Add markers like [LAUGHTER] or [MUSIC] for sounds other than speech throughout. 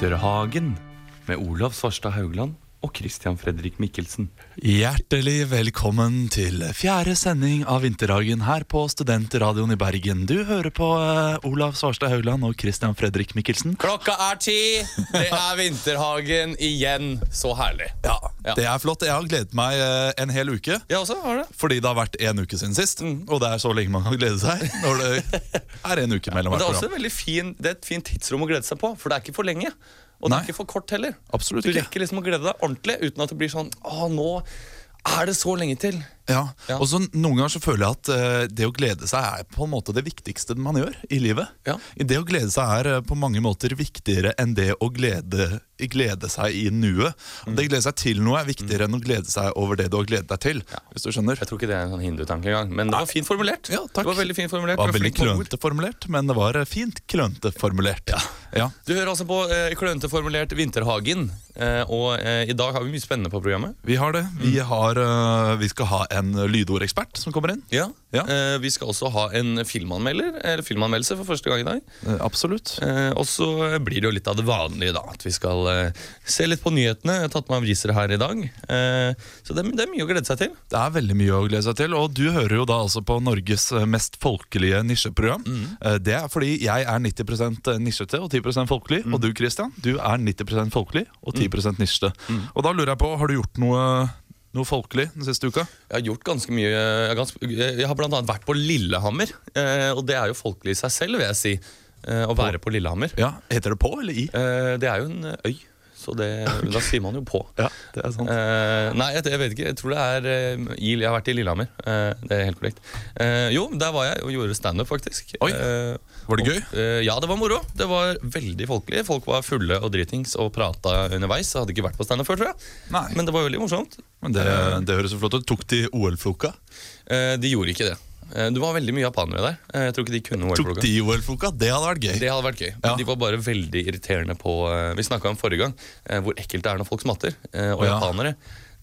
Vinterhagen med Olav Svarstad Haugland og Christian Fredrik Mikkelsen. Hjertelig velkommen til fjerde sending av Vinterhagen her på Studentradioen i Bergen. Du hører på eh, Olav Svarstad Haugland og Christian Fredrik Mikkelsen. Klokka er ti! Det er Vinterhagen igjen. Så herlig. Ja, Ja. Det er flott. Jeg har gledet meg eh, en hel uke. Jeg også har det. Fordi det har vært en uke siden sist, og det er så lenge man kan glede seg. Når det er en uke mellom Men det er også veldig fin, det er et fint tidsrom å glede seg på, for det er ikke for lenge. Og det er ikke for kort heller. Absolutt Du ikke. rekker liksom å glede deg ordentlig uten at det blir sånn Å, nå er det så lenge til. Ja. Ja. Og så Noen ganger så føler jeg at eh, det å glede seg er på en måte det viktigste man gjør i livet. Ja. Det å glede seg er eh, på mange måter viktigere enn det å glede, glede seg i nuet. Mm. Det å glede seg til noe er viktigere enn å glede seg over det du har gledet deg til. Hvis du skjønner Jeg tror ikke det er en sånn hindutanke engang, men det var fint formulert. Ja, takk. Det var veldig fint formulert. Det var veldig klønete formulert, men det var eh, fint klønete formulert. Ja. Du hører altså på eh, klønete formulert Vinterhagen, eh, og eh, i dag har vi mye spennende på programmet. Vi har det. Vi, Mm. har, vi skal ha en lydordekspert som kommer inn. Ja. Ja. Eh, vi skal også ha en filmanmelder, eller filmanmeldelse for første gang i dag. Eh, Absolutt. Eh, og så blir det jo litt av det vanlige, da. At vi skal eh, se litt på nyhetene. Jeg har tatt med aviser her i dag. Eh, så det, er- det er mye å glede seg til. Det er veldig mye å glede seg til, og du hører jo da altså på Norges eh, mest folkelige nisjeprogram. Eh, Det er fordi jeg er 90 nisjete og 10 folkelig, og du Christian, du er 90 folkelig og 10 nisjete. Og da lurer jeg på, har du gjort noe, noe folkelig den siste uka? Jeg har gjort ganske mye. Jeg ganske, jeg har annet vært på Lillehammer. Eh, og det er jo folkelig i seg selv, vil jeg si. eh, å være på Lillehammer. Ja, Heter det på eller i? Eh, det er jo en øy, så det, da sier man jo på. [LAUGHS] Ja, det er sant. Eh, nei, jeg, jeg vet ikke. Jeg tror det er eh, Jeg har vært i Lillehammer. Eh, det er helt korrekt. Eh, jo, der var jeg og gjorde standup, faktisk. Oi, Eh, Var det og- gøy? eh, ja, det var moro. Det var veldig folkelig. Folk var fulle og dritings og prata underveis. Jeg hadde ikke vært på standup før, tror jeg. Nei. Men det var veldig morsomt. Men det, det høres så flott ut. Tok de OL-floka? Eh, de gjorde ikke det. Eh, det var veldig mye japanere der. Eh, jeg tror ikke de kunne OL-floka. de OL-floka? Det hadde vært gøy. Det hadde vært gøy. Men Ja. de var bare veldig irriterende på eh, Vi snakka om forrige gang hvor ekkelt det er når folk smatter. og Ja. japanere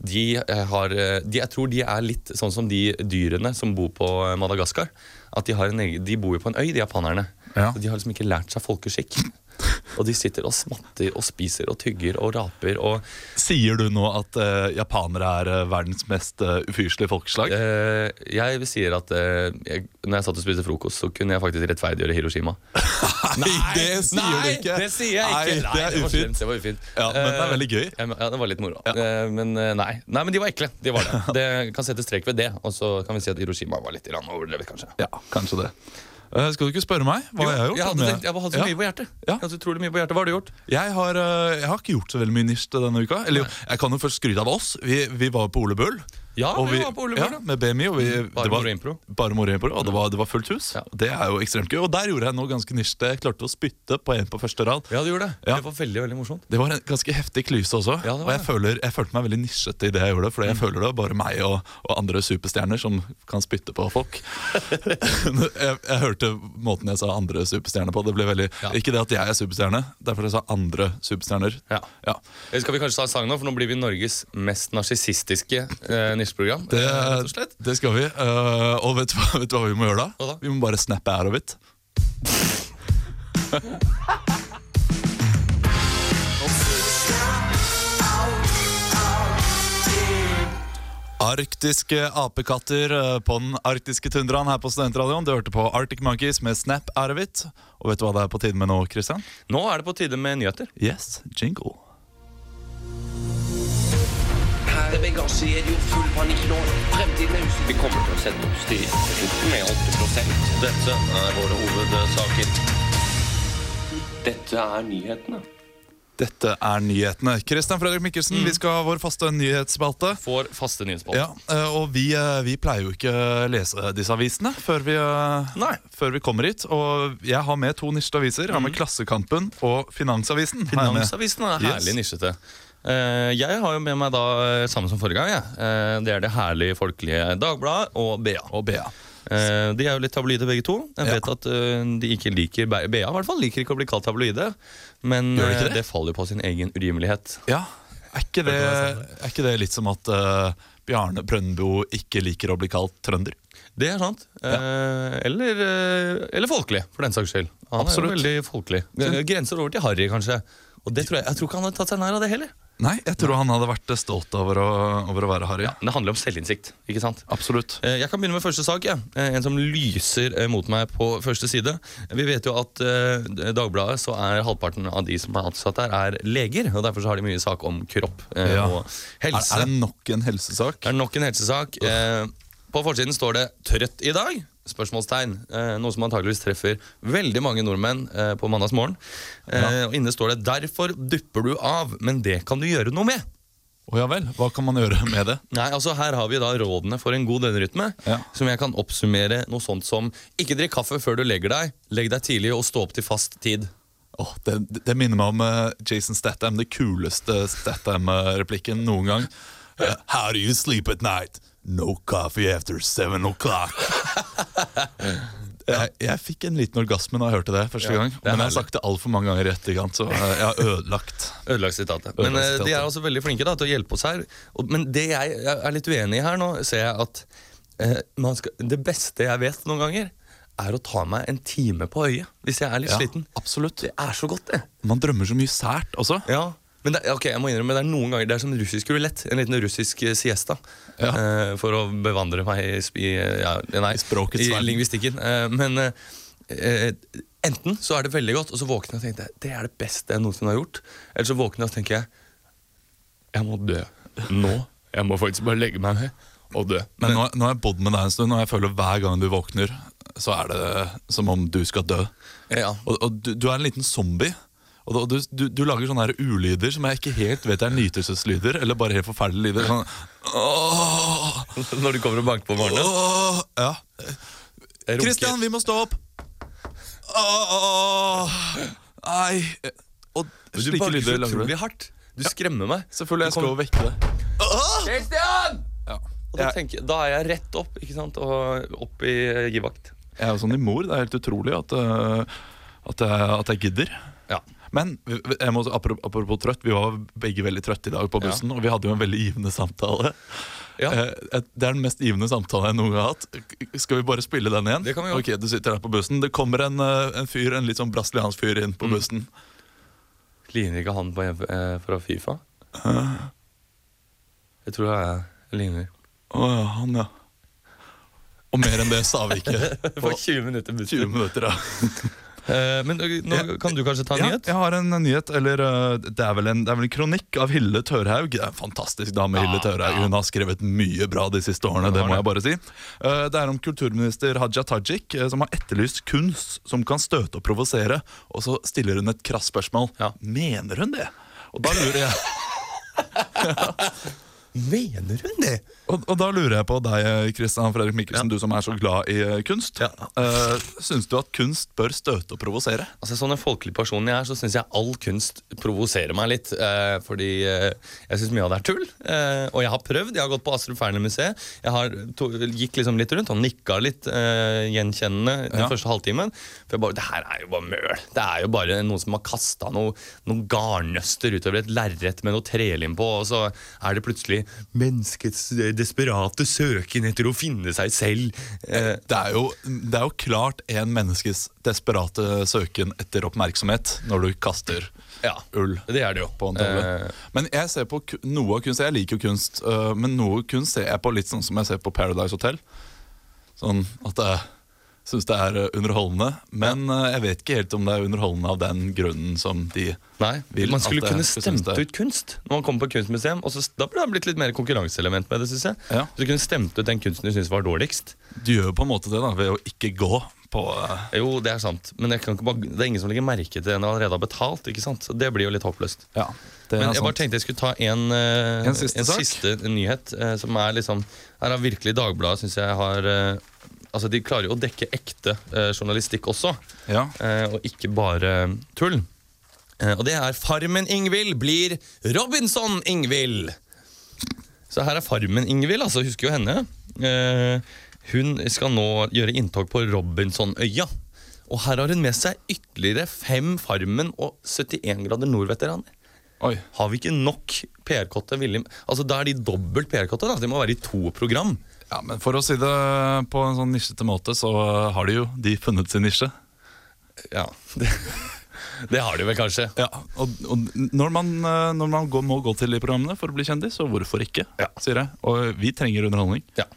de har de, Jeg tror de er litt sånn som de dyrene som bor på Madagaskar. At De har en egen, de bor jo på en øy, de japanerne. Ja. Så De har liksom ikke lært seg folkeskikk. Og de sitter og smatter og spiser og tygger og raper og Sier du nå at uh, japanere er uh, verdens mest uh, ufyselige folkeslag? eh, Jeg sier at eh, jeg, når jeg satt og spiste frokost, så kunne jeg faktisk rettferdiggjøre Hiroshima. [LAUGHS] Nei, det sier nei, du ikke! Det sier jeg Nei, ikke. det er var ufint. Det var ufint. Ja, men det er veldig gøy. Eh, Ja, det var litt moro. Eh, Men eh, nei. nei, men de var ekle. De var det. [LAUGHS] Det kan sette strek ved det. Og så kan vi si at Hiroshima var litt overdrevet, kanskje. Ja, kanskje det. Eh, skal du ikke spørre meg hva Jo, jeg har gjort? jeg hadde, tenkt, jeg hadde så Ja. mye på hjertet. Ja. Jeg hadde utrolig mye på hjertet. Hva har du gjort? Jeg har, uh, jeg har ikke gjort så veldig mye nisj denne uka. Eller jo, jeg kan jo først skryte av oss. Vi, vi var på Ole Bull. Ja, og vi var på Ole ja, med BMI. Og vi, Bare det var, moro impro. Bare moro impro, og det var, det var fullt hus. Ja. Det er jo ekstremt gøy. Og der gjorde jeg noe ganske nisjete. Jeg klarte å spytte på en på første rad. Ja, du gjorde det. Ja. Det var veldig veldig morsomt. Det var en ganske heftig klyse også. Ja, og jeg, føler, jeg følte meg veldig nisjete i det jeg gjorde. Fordi jeg føler det var bare meg og, og andre superstjerner som kan spytte på folk. [LAUGHS] jeg, jeg hørte måten jeg sa andre superstjerner på. Det ble veldig. Ikke det at jeg er superstjerne, derfor jeg sa andre superstjerner. Ja. Ja. Skal vi kanskje ta en sang nå, for nå blir vi Norges mest narsissistiske eh, nisjeprogram. Det, eh, rett og slett. det skal vi. Uh, og vet du, hva, vet du hva vi må gjøre da? Da? Vi må bare snappe out of it. Arktiske apekatter eh, på den arktiske tundraen her på Studentradioen. Du hørte på Arctic Monkeys med Snap Out. Og vet du hva det er på tide med nå, Kristian? Nå er det på tide med nyheter. Yes, jingle. Her er det jo full panikk nå. Fremtiden er usikker. Vi kommer til å sette opp styringen med 8 Dette er våre hovedsaker. Dette er nyhetene. Dette er nyhetene. Kristian Fredrik Mikkelsen, vi skal ha vår faste nyhetsspalte. Får faste nyhetsspalte. Ja, eh, og vi, eh, vi pleier jo ikke å lese disse avisene før vi, eh, Nei. før vi kommer hit. Og jeg har med to nisjete aviser. Jeg har med Klassekampen og Finansavisen. Finansavisen er Yes. herlig nisjete. Eh, jeg har jo med meg da, eh, samme som forrige gang, jeg. Eh, det er det herlige folkelige Dagbladet og BA. Og BA. De er jo litt tabloide begge to. Jeg Ja. vet at eh, de ikke liker BA i hvert fall liker ikke å bli kalt tabloide. Men Gjør de eh, det? det faller jo på sin egen urimelighet. Ja, er ikke, det, er ikke det litt som at uh, Bjarne Brøndbo ikke liker å bli kalt trønder? Det er sant. Eh, eller, eller folkelig, for den saks skyld. Han Absolutt. er jo veldig folkelig. Grenser over til harry, kanskje. Og det tror jeg, jeg tror ikke han har tatt seg nær av det heller. Nei, jeg tror han hadde vært stolt over å, over å være harry. Ja, det handler om selvinnsikt. ikke sant? Absolutt. Eh, Jeg kan begynne med første sak. Ja. Eh, En som lyser eh, mot meg på første side. Vi vet jo at i Dagbladet så er halvparten av de som er ansatt der, er leger. og Derfor så har de mye sak om kropp Ja. og Er, helse. er det nok en helsesak? Det er nok en helsesak. Uff. på forsiden står det 'trøtt i dag'? Spørsmålstegn. Eh, noe som antageligvis treffer veldig mange nordmenn eh, på mandagsmorgen. Eh, og Inne står det 'derfor dupper du av', men det kan du gjøre noe med'. Oh, ja vel, hva kan man gjøre med det? Nei, altså Her har vi da rådene for en god døgnrytme. Ja. Som jeg kan oppsummere noe sånt som Ikke drikk kaffe før du legger deg. Legg deg tidlig og stå opp til fast tid. Åh, det, det minner meg om Jason Statham, det kuleste Statham-replikken noen gang. [LAUGHS] How do you sleep at night? No coffee after seven o'clock. [LAUGHS] jeg, jeg fikk en liten orgasme da jeg hørte det første Ja, gang. det Men jeg har sagt det altfor mange ganger i etterkant, så eh, jeg har ødelagt. [LAUGHS] Ødelagt sitatet. Men Ødelagt sitatet. de er også veldig flinke da, til å hjelpe oss her. Men det jeg er litt uenig i her nå, ser jeg at eh, man skal, det beste jeg vet noen ganger, er å ta meg en time på øyet hvis jeg er litt Ja, sliten. absolutt. Det er så godt, det. Man drømmer så mye sært også. Ja, men det, ok, jeg må innrømme, det er noen ganger Det er som en russisk rulett. En liten russisk eh, siesta. Ja. Uh, for å bevandre meg i, i, ja, nei, I i lingvistikken. Uh, men eh, enten så er det veldig godt, og så våkner jeg og tenker det er det beste jeg noensinne har gjort. Eller så våkner jeg og tenker jeg jeg må dø nå. Jeg må faktisk bare legge meg ned og dø. Men nå, nå har jeg bodd med deg en stund, og jeg føler hver gang du våkner, så er det som om du skal dø. Ja. Og, og du, du er en liten zombie. Og du, du, du, lager sånne her ulyder som jeg ikke helt vet er nytelseslyder, eller bare helt forferdelige lyder. Sånn, Når du kommer og banker på morgenen. åh, ja. Kristian, vi må stå opp! Åh, nei Og Du banker så utrolig hardt. Du skremmer meg. Selvfølgelig, jeg skal jo vekke deg. Kristian! Ja. Og da, tenker, da er jeg rett opp, ikke sant? Og opp i eh, givakt. jeg er jo sånn i mor. Det er helt utrolig at, øh, at, jeg, at jeg gidder. Ja. Men må, apropos, apropos trøtt, vi var begge veldig trøtte i dag på bussen, og vi hadde jo en veldig givende samtale. Ja. Eh, Det er den mest givende samtalen jeg noen gang har hatt. Skal vi bare spille den igjen? Det kan vi gjøre. Ok, Du sitter der på bussen. Det kommer en, eh, en fyr, en litt sånn brasiliansk fyr inn Mm. på bussen. Ligner ikke han på en eh, fra Fifa? Jeg tror jeg ligner. Å ja, han, ja. Og mer enn det sa vi ikke. [LAUGHS] For 20 minutter 20 minutter, ja. [LAUGHS] Eh, Men nå Ja. kan du kanskje ta en Ja, nyhet? jeg har en nyhet, eller det er, vel en, det er vel en kronikk av Hille Tørhaug. Det er en fantastisk dame, Hille Tørhaug. Hun har skrevet mye bra de siste årene, det må jeg bare si. Uh, det er om kulturminister Haja Tajik, eh, som har etterlyst kunst som kan støte og provosere. Og så stiller hun et krass spørsmål. Ja. Mener hun det? Og da lurer jeg [LAUGHS] Mener hun det? Og, og da lurer jeg på deg, Kristian Fredrik Mikkelsen, du som er så glad i eh, kunst. Ja. Uh, Syns du at kunst bør støte og provosere? Altså Sånn en folkelig person jeg er, så syns jeg all kunst provoserer meg litt. Uh, fordi uh, jeg syns mye av det er tull. Eh, og jeg har prøvd. Jeg har gått på Astrup Fearnley-museet. Jeg har to, gikk liksom litt rundt og nikka litt gjenkjennende den Ja. første halvtimen. For jeg bare, Det her er jo bare møl. Det er jo bare noen som har kasta noe, noen garnnøster utover et lerret med noe trelim på, og så er det plutselig menneskets eh, desperate søken etter å finne seg selv. Eh, Det er, jo, det er jo klart en menneskes desperate søken etter oppmerksomhet når du kaster ja, ull det er det jo. på en tavle. Eh, Men jeg ser på noe av kunst, jeg liker jo kunst, men noe kunst ser jeg på litt sånn som jeg ser på Paradise Hotel. Sånn at det jeg syns det er øh, underholdende. Men øh, jeg vet ikke helt om det er underholdende av den grunnen som de Nei, vil Man skulle at kunne stemt ut kunst når man kommer på kunstmuseum. Og så, da burde det blitt litt mer konkurranseelement med det. syns jeg Ja. Så du kunne stemt ut den kunsten du syns var dårligst. Du gjør jo på en måte det da ved å ikke gå på uh... Jo, det er sant, men jeg kan ikke bare, det er ingen som legger merke til han allerede har betalt. ikke sant? Så Det blir jo litt håpløst. Ja, det Men jeg jeg bare tenkte jeg skulle ta en, uh, En siste en siste nyhet. uh, som er liksom Her har virkelig Dagbladet synes jeg har eh, Altså De klarer jo å dekke ekte eh, journalistikk også, Ja. eh, og ikke bare tull. Eh, og det er Farmen-Ingvild blir Robinson-Ingvild. Så her er Farmen-Ingvild, altså. Husker jo henne. Eh, hun skal nå gjøre inntog på Robinsonøya. Og her har hun med seg ytterligere fem Farmen og 71 grader nord-veteraner. Oi. Har vi ikke nok PR-kotte Altså Da er de dobbelt PR-kotte. De må være i to program. Ja, men For å si det på en sånn nisjete måte, så har de jo de funnet sin nisje. Ja, det, det har de vel kanskje. Ja, og, og når man, eh, når man går, må gå til de programmene for å bli kjendis, så hvorfor ikke? Ja. sier jeg. Og vi trenger underholdning. Ja.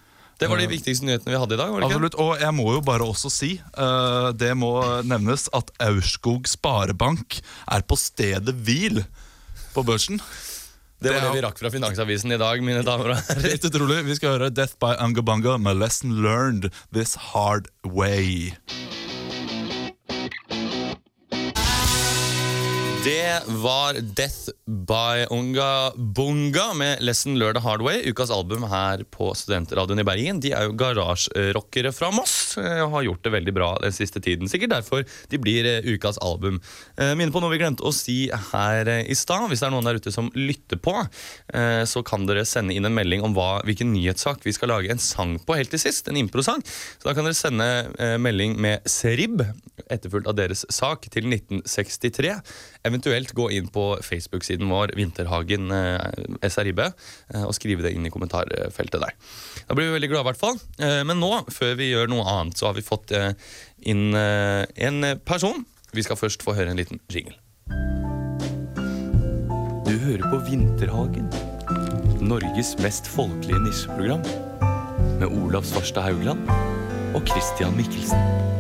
Det var de viktigste nyhetene vi hadde i dag. var det ikke? Absolutt, Og jeg må jo bare også si, uh, det må nevnes, at Aurskog Sparebank er på stedet hvil på børsen. Det var det vi rakk fra Finansavisen i dag, mine damer og herrer. [LAUGHS] Helt utrolig. Vi skal høre Death by Angabanga med Lesson Learned This Hard Way. Det var Death by Unga Bunga med Lesson Lørdag Hardway. Ukas album her på Studentradioen i Bergen. De er jo garasjerockere fra Moss eh, og har gjort det veldig bra den siste tiden. Sikkert derfor de blir eh, ukas album. Eh, Minne på noe vi glemte å si her i stad. Hvis det er noen der ute som lytter på, så kan dere sende inn en melding om hva, hvilken nyhetssak vi skal lage en sang på helt til sist. En improsang. Så da kan dere sende melding med Serib, etterfulgt av deres sak, til 1963. Eventuelt gå inn på Facebook-siden vår Vinterhagen eh, SRIB eh, og skrive det inn i kommentarfeltet der. Da blir vi veldig glade, i hvert fall. Eh, men nå, før vi gjør noe annet, så har vi fått inn en person. Vi skal først få høre en liten jingle. Du hører på Vinterhagen. Norges mest folkelige nisjeprogram. Med Olav Svarstad Haugland og Christian Mikkelsen.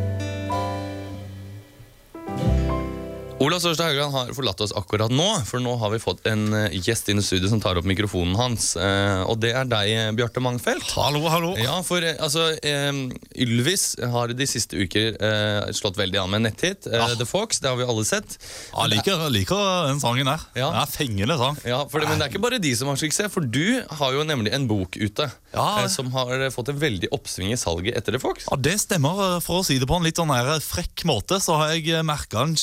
Olav Sørstad Haugland har forlatt oss akkurat nå, for nå har vi fått en eh, gjest inn i studio som tar opp mikrofonen hans. eh, Og det er deg, eh, Bjarte Mangfeldt. Hallo, hallo. Ja, for altså Ylvis har de siste uker slått veldig an med en netthit. Ja. The Fox, det har vi alle sett. Jeg liker, liker den sangen der. Ja. Det er fengende sang. Ja, det, Men det er ikke bare de som har suksess, for du har jo nemlig en bok ute Ja. som har fått en veldig oppsving i salget etter The Fox. Ja, Det stemmer. For å si det på en litt sånn frekk måte, så har jeg merka en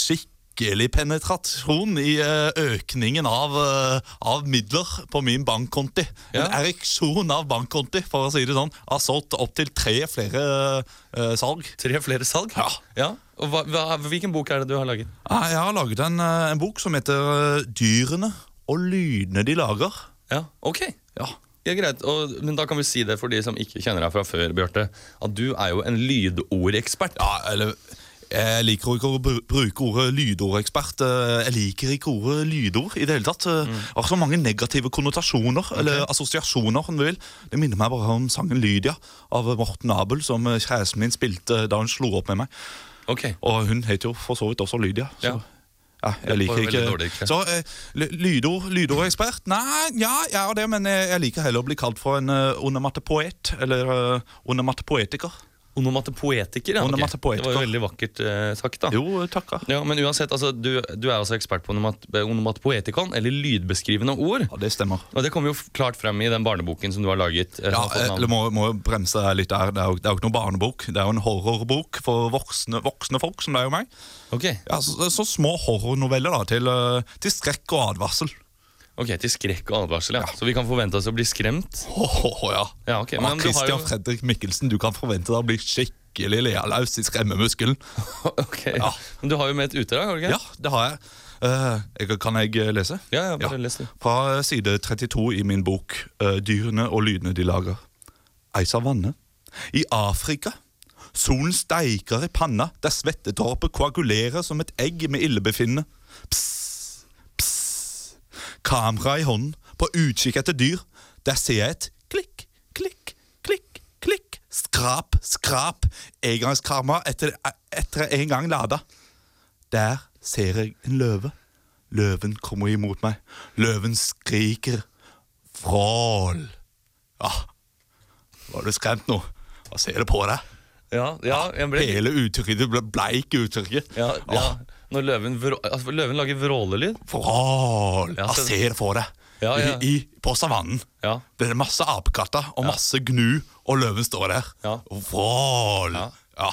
skikkelig penetrasjon i eh, økningen av, eh, av midler på min bankkonti. Ja. En ereksjon av bankkonti, for å si det sånn. Har solgt opptil tre flere uh, salg. Tre flere salg? Ja. Og hva, hva, hvilken bok er det du har laget? Jeg har laget en, en bok som heter 'Dyrene og lydene de lager'. Ja, ok. Ja. Ja, greit. Og, men da kan vi si det for de som ikke kjenner deg fra før, Bjarte. At du er jo en lydordekspert. Ja, eller jeg liker ikke å bruke ordet lydordekspert. Eh, Jeg liker ikke ordet lydord i det hele tatt. Det har så mange negative konnotasjoner, eller assosiasjoner, om du vil. Det minner meg bare om sangen 'Lydia' av Morten Abel, som eh, kjæresten min spilte da hun slo opp med meg. Okay. Og hun heter jo for så vidt også Lydia. Så. Ja. Ja, jeg liker ikke dårlig. Så eh, lydord, lydordekspert? Nei, ja, jeg er det, men jeg, jeg liker heller å bli kalt for en uh, onomatopoet. Eller uh, onomatopoetiker. Onomatopoetiker, ja. Onomatepoetiker. Okay. Det var jo veldig vakkert eh, sagt, da. Jo, takka. Ja, men uansett, altså, du, du er altså ekspert på onomat onomatopoetikon, eller lydbeskrivende ord. Ja, det stemmer. Og det kommer jo klart frem i den barneboken som du har laget. eh, Ja, navn. eller må, må bremse deg litt der. Det er, jo, det er jo ikke noen barnebok. Det er jo en horrorbok for voksne, voksne folk, som det er jo meg. Ok, Ja, så, så små horrornoveller da, til, eh, til skrekk og advarsel. Ok, til skrekk og advarsel, ja. Så vi kan forvente oss å bli skremt? Åh, ja. Ja, okay, men Christian jo... Fredrik Mikkelsen, du kan forvente deg å bli skikkelig lealaus i skremmemuskelen. [LAUGHS] Ok, Ja. Men du har jo med et utdrag, har du ikke? Ja, det har jeg. Uh, kan jeg eh, lese? Ja, ja, bare les det. Fra side 32 i min bok uh, 'Dyrene og lydene de lager'. Ei savanne. I Afrika. Solen steiker i panna, der svettetårpet koagulerer som et egg med illebefinnende. Kamera i hånden, på utkikk etter dyr. Der ser jeg et klikk, klikk, klikk, klikk. Skrap, skrap. Engangskamera etter, etter en gang lada. Der ser jeg en løve. Løven kommer imot meg. Løven skriker. Vrål. Ja, var du skremt nå? Hva ser du på deg? Ja, ja, ble, Hele uttrykket, det ble bleik uttrykket. ja, ja. Når løven, vrå, altså, løven lager vrålelyd. Vrål! Ja, Jeg så- ser for det. Ja, ja. I, i, på savannen. Ja. Det er masse apekatter og masse gnu, og løven står der. Ja. Vrål! Ja. Ja.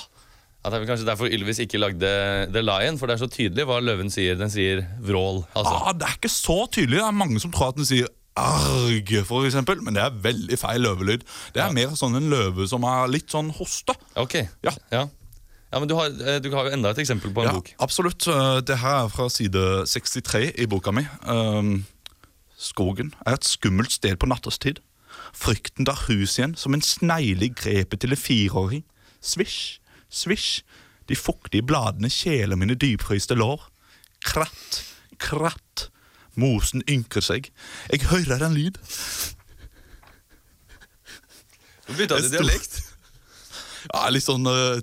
Ja, det er vel kanskje derfor Ylvis ikke lagde The Lion, for det er så tydelig hva løven sier. Den sier vrål. Altså. Ah, det er ikke så tydelig. Det er mange som tror at den sier arg, for eksempel, men det er veldig feil løvelyd. Det er mer sånn en løve som er litt sånn hoste. Ok. Ja. ja. Ja, men du har, eh, du har jo enda et eksempel på en Ja, bok. absolutt. Eh, Det her er fra side 63 i boka mi. Um, skogen er et skummelt sted på nattestid. Frykten tar hus igjen som en snegle i grepet til en fireåring. Svisj, svisj. De fuktige bladene kjeler mine dypfryste lår. Kratt, kratt. Mosen ynker seg. Jeg hører en lyd. Du bytta du dialekt. Ja, litt sånn uh,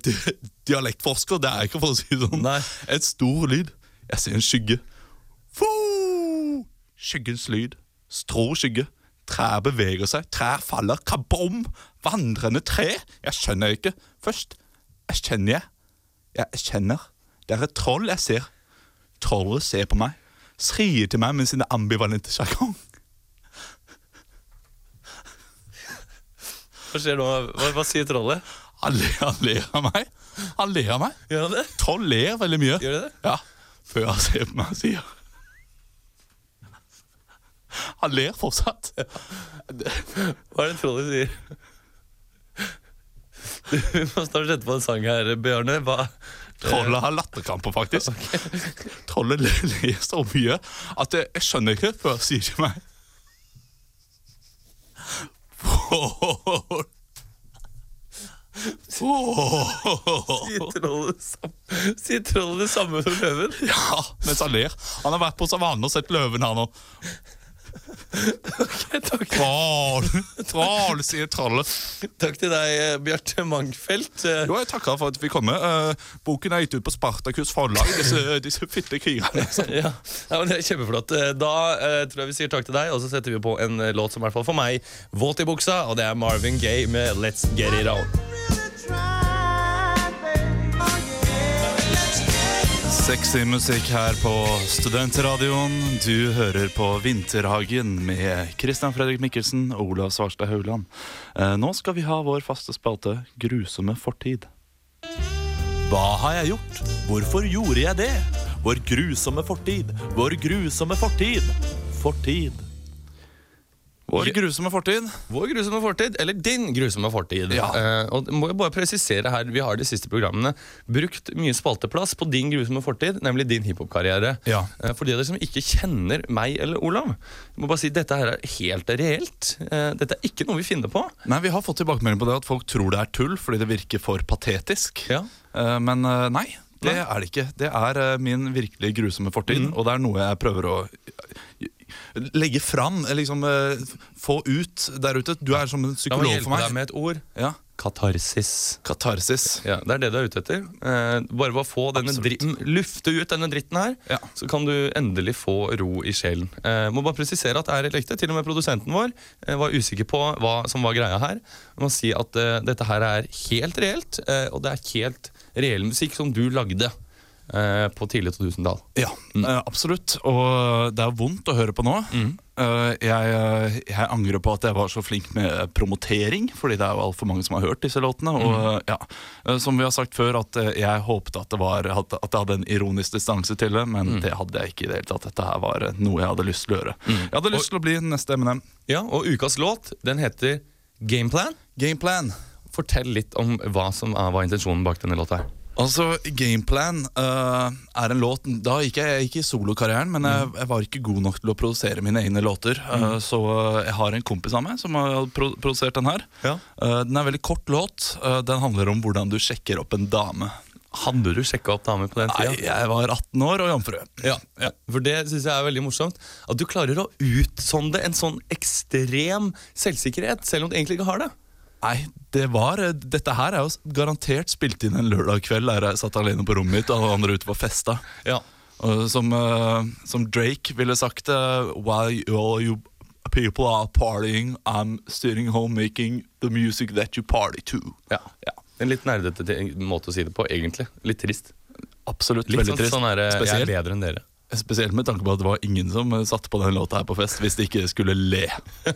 dialektforsker. Det er ikke, for å si det sånn. Nei. Et stor lyd. Jeg ser en skygge. Foo! Skyggens lyd. Strå skygge. Trær beveger seg. Trær faller. Kabom! Vandrende tre. Jeg skjønner ikke. Først jeg kjenner jeg. Jeg kjenner. Det er et troll jeg ser. Trollet ser på meg. Skrier til meg med sine ambivalente sjargong. Hva skjer nå? Hva, hva sier trollet? Han, ler- han ler av meg. Han ler av meg. Gjør han det? Troll ler veldig mye. Gjør det? Ja, før han ser på meg og sier Han ler fortsatt. Hva er det trollet sier? Du må snart sette på en sang her, Bjørne. Hva? Trollet har latterkramper, faktisk. Trollet ler, ler så mye at jeg, skjønner ikke før han sier til meg. Sier trollet, det samme- som løven? Ja, mens han ler. Han har vært på savannen og sett løven her nå. Takk, Troll, troll, sier trollet. takk til deg, eh, Bjarte Mangfelt. Eh, Jo, jeg takker for at vi kom. Med. boken er gitt ut på Spartakus forlag. Disse, [LAUGHS] disse fitte krigerne. Ja, ja men det er kjempeflott. Eh, Da eh, tror jeg vi sier takk til deg, og så setter vi på en eh, låt som i hvert fall for meg våt i buksa, og det er Marvin Gaye med Let's Get It On. Sexy musikk her på Studentradioen. Du hører på Vinterhagen med Christian Fredrik Mikkelsen og Olav Svarstad Haugland. Eh, nå skal vi ha vår faste spalte Grusomme fortid. Hva har jeg gjort? Hvorfor gjorde jeg det? Vår grusomme fortid. Vår grusomme fortid. Fortid. Vår grusomme fortid. Vår grusomme fortid, eller din grusomme fortid. Ja. Eh, og må jeg bare presisere her, Vi har de siste programmene brukt mye spalteplass på din grusomme fortid, nemlig din hiphop-karriere. Ja. Eh, for de av dere som ikke kjenner meg eller Olav, jeg må bare si dette her er helt reelt. Eh, dette er ikke noe vi finner på. Nei, Vi har fått tilbakemelding på det at folk tror det er tull fordi det virker for patetisk. Ja. Eh, men eh, nei, det er det ikke. Det er eh, min virkelig grusomme fortid, og det er noe jeg prøver å eh, legge fram. eh, Liksom få ut der ute. Du er som en La meg psykolog hjelpe for deg meg. med et ord. Ja. Katarsis. Katarsis. Ja, Det er det du er ute etter. Eh, bare ved å få denne dritten, lufte ut denne dritten her, Ja. så kan du endelig få ro i sjelen. Eh, må bare presisere at det er et ekte. Til og med produsenten vår eh, var usikker på hva som var greia her. Jeg må si at dette her er helt reelt, og det er helt reell musikk som du lagde eh, på tidlig 2000-tall. Ja, eh, absolutt. Og det er vondt å høre på nå. Eh, jeg, jeg angrer på at jeg var så flink med promotering, fordi det er jo altfor mange som har hørt disse låtene. Og eh, ja, Som vi har sagt før, at jeg håpte at det, var, at jeg hadde en ironisk distanse til det, men det hadde jeg ikke i det hele tatt. Dette her var noe jeg hadde lyst til å gjøre. Jeg hadde lyst til å bli neste Eminem. Ja, og ukas låt den heter Gameplan. Gameplan. Fortell litt om hva som er, var intensjonen bak denne låta. Altså, Gameplan uh, er en låt Da gikk jeg ikke i solokarrieren, men jeg, jeg var ikke god nok til å produsere mine egne låter. eh, så jeg har en kompis av meg som har pro produsert den her. Ja. Uh, den er en veldig kort låt. Eh, den handler om hvordan du sjekker opp en dame. Hadde du sjekka opp damer på den Nei, jeg var 18 år og jomfru. Ja, for det synes jeg er veldig morsomt. At du klarer å utsonde en sånn ekstrem selvsikkerhet, selv om du egentlig ikke har det. Nei, det var eh, Dette her er jo garantert spilt inn en lørdag kveld der jeg satt alene på rommet mitt og alle andre ute på festa. Ja. Som, eh, som Drake ville sagt det While all you people are partying I'm sitting home making the music that you party to Ja. Ja. En litt nerdete måte å si det på, egentlig. Litt trist. Absolutt. Litt veldig sånn, trist. sånn her, jeg er bedre enn dere. spesielt med tanke på at det var ingen som eh, satte på den låta her på fest hvis de ikke skulle le. [LAUGHS]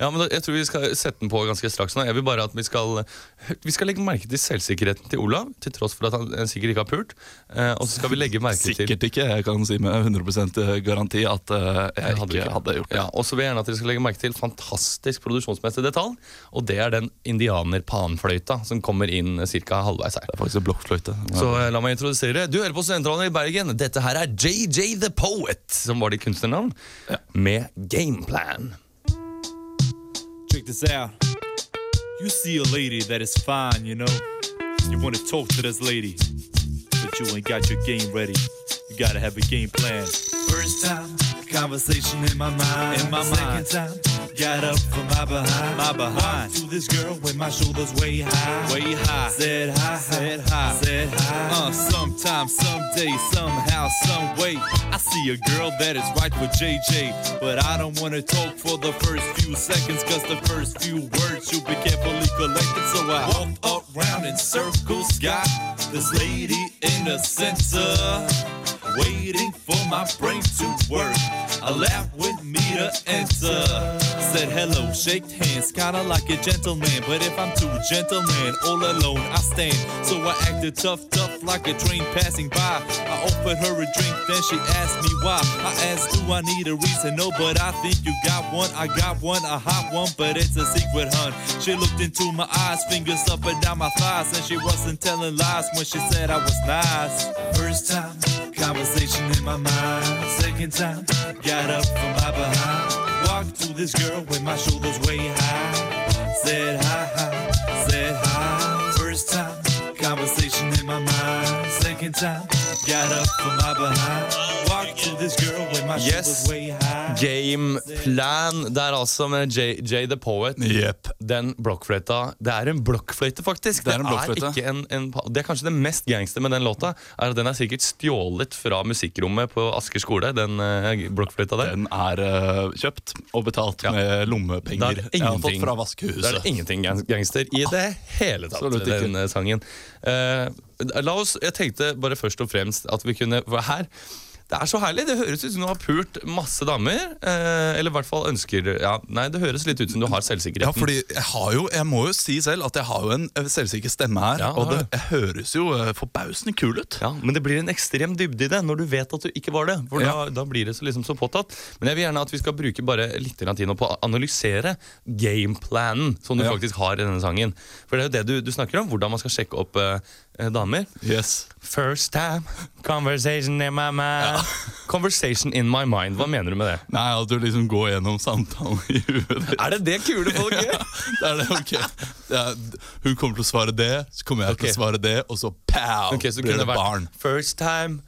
Ja, men da, Jeg tror vi skal sette den på ganske straks. nå Jeg vil bare at Vi skal Vi skal legge merke til selvsikkerheten til Olav, til tross for at han eh, sikkert ikke har pult. Eh, og så skal vi legge merke til Sikkert ikke. Jeg kan si med 100% garanti at eh, jeg hadde ikke hadde gjort det. Ja, og så vil jeg gjerne at dere skal legge merke til fantastisk produksjonsmessig detalj. Og det er den indianer-panfløyta som kommer inn ca. halvveis her. Det er faktisk en blokkfløyte. Så eh, la meg introdusere. Du hører på Studentradioen i Bergen. Dette her er JJ The Poet, som var ditt kunstnernavn, med Gameplan. Check this out. You see a lady that is fine, you know. You want to talk to this lady, but you ain't got your game ready. You gotta have a game plan. First time, conversation in my mind. In my mind. Second time, got up from my behind. My behind. Walked to this girl with my shoulders way high. Way high. Said hi. Said hi. Said hi. Uh, sometime, someday, somehow, some way, I see a girl that is right for JJ. But I don't wanna talk for the first few seconds, cause the first few words should be carefully collected. So I walked around in circles, got this lady in the center, waiting for my brain to work. A lap with me to enter. Said hello, shake hands, kinda like a gentleman. But if I'm too gentleman, all alone I stand. So I acted tough, tough like a train passing by. I offered her a drink, then she asked me why. I asked, Do I need a reason? No, but I think you got one. I got one, a hot one, but it's a secret, hun. She looked into my eyes, fingers up and down my thighs, and she wasn't telling lies when she said I was nice. First time, conversation in my mind. Second time, got up from my behind. Walked to this girl with my shoulders way high. Said hi, hi, said hi. First time, conversation in my mind. Second time, got up from my behind. Yes. game, plan. Gameplan. Det er altså med JJ The Poet. Yep. Den blokkfløyta Det er en blokkfløyte, faktisk. Det er en er, en, en, det er kanskje det mest gangster med den låta. Er at Den er sikkert stjålet fra musikkrommet på Asker skole. Den uh, blokkfløyta der. Den er uh, kjøpt og betalt Ja. med lommepenger. Det er ingenting- fra Det er ingenting gangster i det hele tatt. Absolutt ikke. den eh, sangen. Uh, la oss, Jeg tenkte bare først og fremst at vi kunne være her det er så herlig. Det høres ut som du har pult masse damer. Eh, eller i hvert fall ønsker ja, Nei, det høres litt ut som du har selvsikkerheten. Ja, fordi jeg har jo, jeg må jo si selv at jeg har jo en eh, selvsikker stemme her. Ja, og det jeg høres jo eh, forbausende kul ut. Ja, Men det blir en ekstrem dybde i det når du vet at du ikke var det. For Ja. da, da blir det så, liksom så påtatt. Men jeg vil gjerne at vi skal bruke bare litt tid på å analysere gameplanen som du faktisk har i denne sangen. For det er jo det du, du snakker om, hvordan man skal sjekke opp eh, damer. Yes. First time, conversation in my mind. Ja. [LAUGHS] Conversation in my mind, hva mener du med det? Nei, at du liksom går gjennom samtalen i huet ditt. Er det det kule folk [LAUGHS] gjør? Det er det, ok er, Hun kommer til å svare det, så kommer jeg til å svare det, og så pow, Ok, så blir det barn. First time,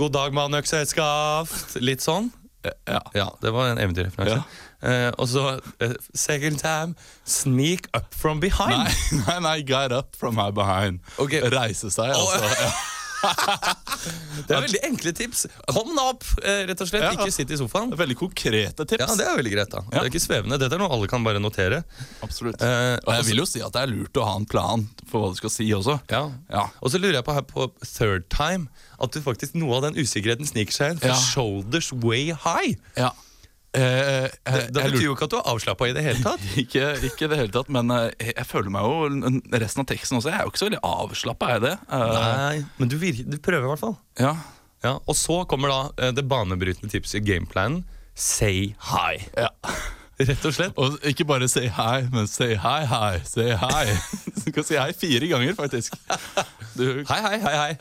god dag mann, økseskaft. Litt sånn. Ja. Ja, det var en eventyrreferanse. Eh, og så uh, second time, sneak up from behind. Nei, [LAUGHS] nei, nei, get up from my behind. Okay. Reise seg, altså. Ja. [LAUGHS] Det er veldig enkle tips. Kom deg opp, eh, rett og slett. Ja. Ikke sitt i sofaen. Det er Veldig konkrete tips. Ja, Det er veldig greit. da Det er ikke svevende. Dette er noe alle kan bare notere. Absolutt. Eh, og jeg vil jo si at det er lurt å ha en plan for hva du skal si også. Ja. Ja. Og så lurer jeg på her på third time at du faktisk noe av den usikkerheten sniker seg inn. For Ja. shoulders way high. Ja. Eh, Det, det betyr jo ikke at du er avslappa i det hele tatt. [LAUGHS] ikke, ikke det hele tatt, men eh, jeg, jeg føler meg jo Resten av teksten også. Jeg er jo ikke så veldig avslappa, er jeg det? Eh, Nei, men du, virker, du prøver i hvert fall. ja. Ja, og så kommer da eh, det banebrytende tipset i gameplanen. Say hi. ja. [LAUGHS] Rett og slett. Og ikke bare say hi, men say hi, hi, say hi. Du kan si hei fire ganger, faktisk. Du, Hei, hei, hei. hei.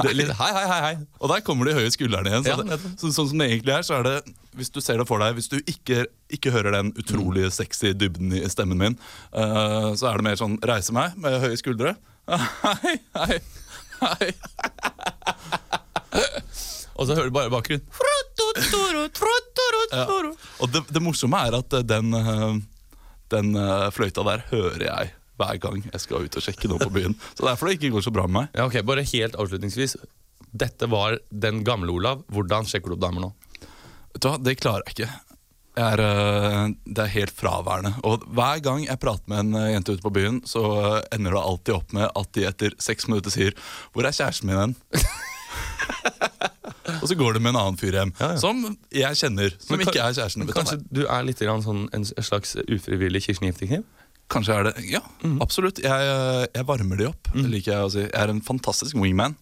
Det er litt, hei, hei, hei, hei. Og der kommer de høye skuldrene igjen. Så Ja, det, så, sånn som det egentlig er, så er det Hvis du ser det for deg Hvis du ikke, ikke hører den utrolig sexy dybden i stemmen min, uh, så er det mer sånn reise meg med høye skuldre. [LAUGHS] Hei, hei, hei. Og så hører du bare i bakgrunnen. Ja. Og det, det morsomme er at eh, den, eh, den eh, fløyta der hører jeg hver gang jeg skal ut og sjekke noe på byen. Så er derfor det ikke går så bra med meg. Ja, ok, Bare helt avslutningsvis. Dette var den gamle Olav. Hvordan sjekker du opp damer nå? Vet du hva, Det klarer jeg ikke. er, øh, det er helt fraværende. Og hver gang jeg prater med en jente ute på byen, så ender det alltid opp med at de etter seks minutter sier 'Hvor er kjæresten min hen?' [LAUGHS] og så går det med en annen fyr hjem, som jeg kjenner, som Men ikke er kjæresten. Men kanskje du er litt grann sånn en slags ufrivillig Kirsten Giftekniv? Kanskje er det Ja, absolutt. Jeg, øh, jeg varmer de opp. Det liker jeg å si. Jeg er en fantastisk wingman.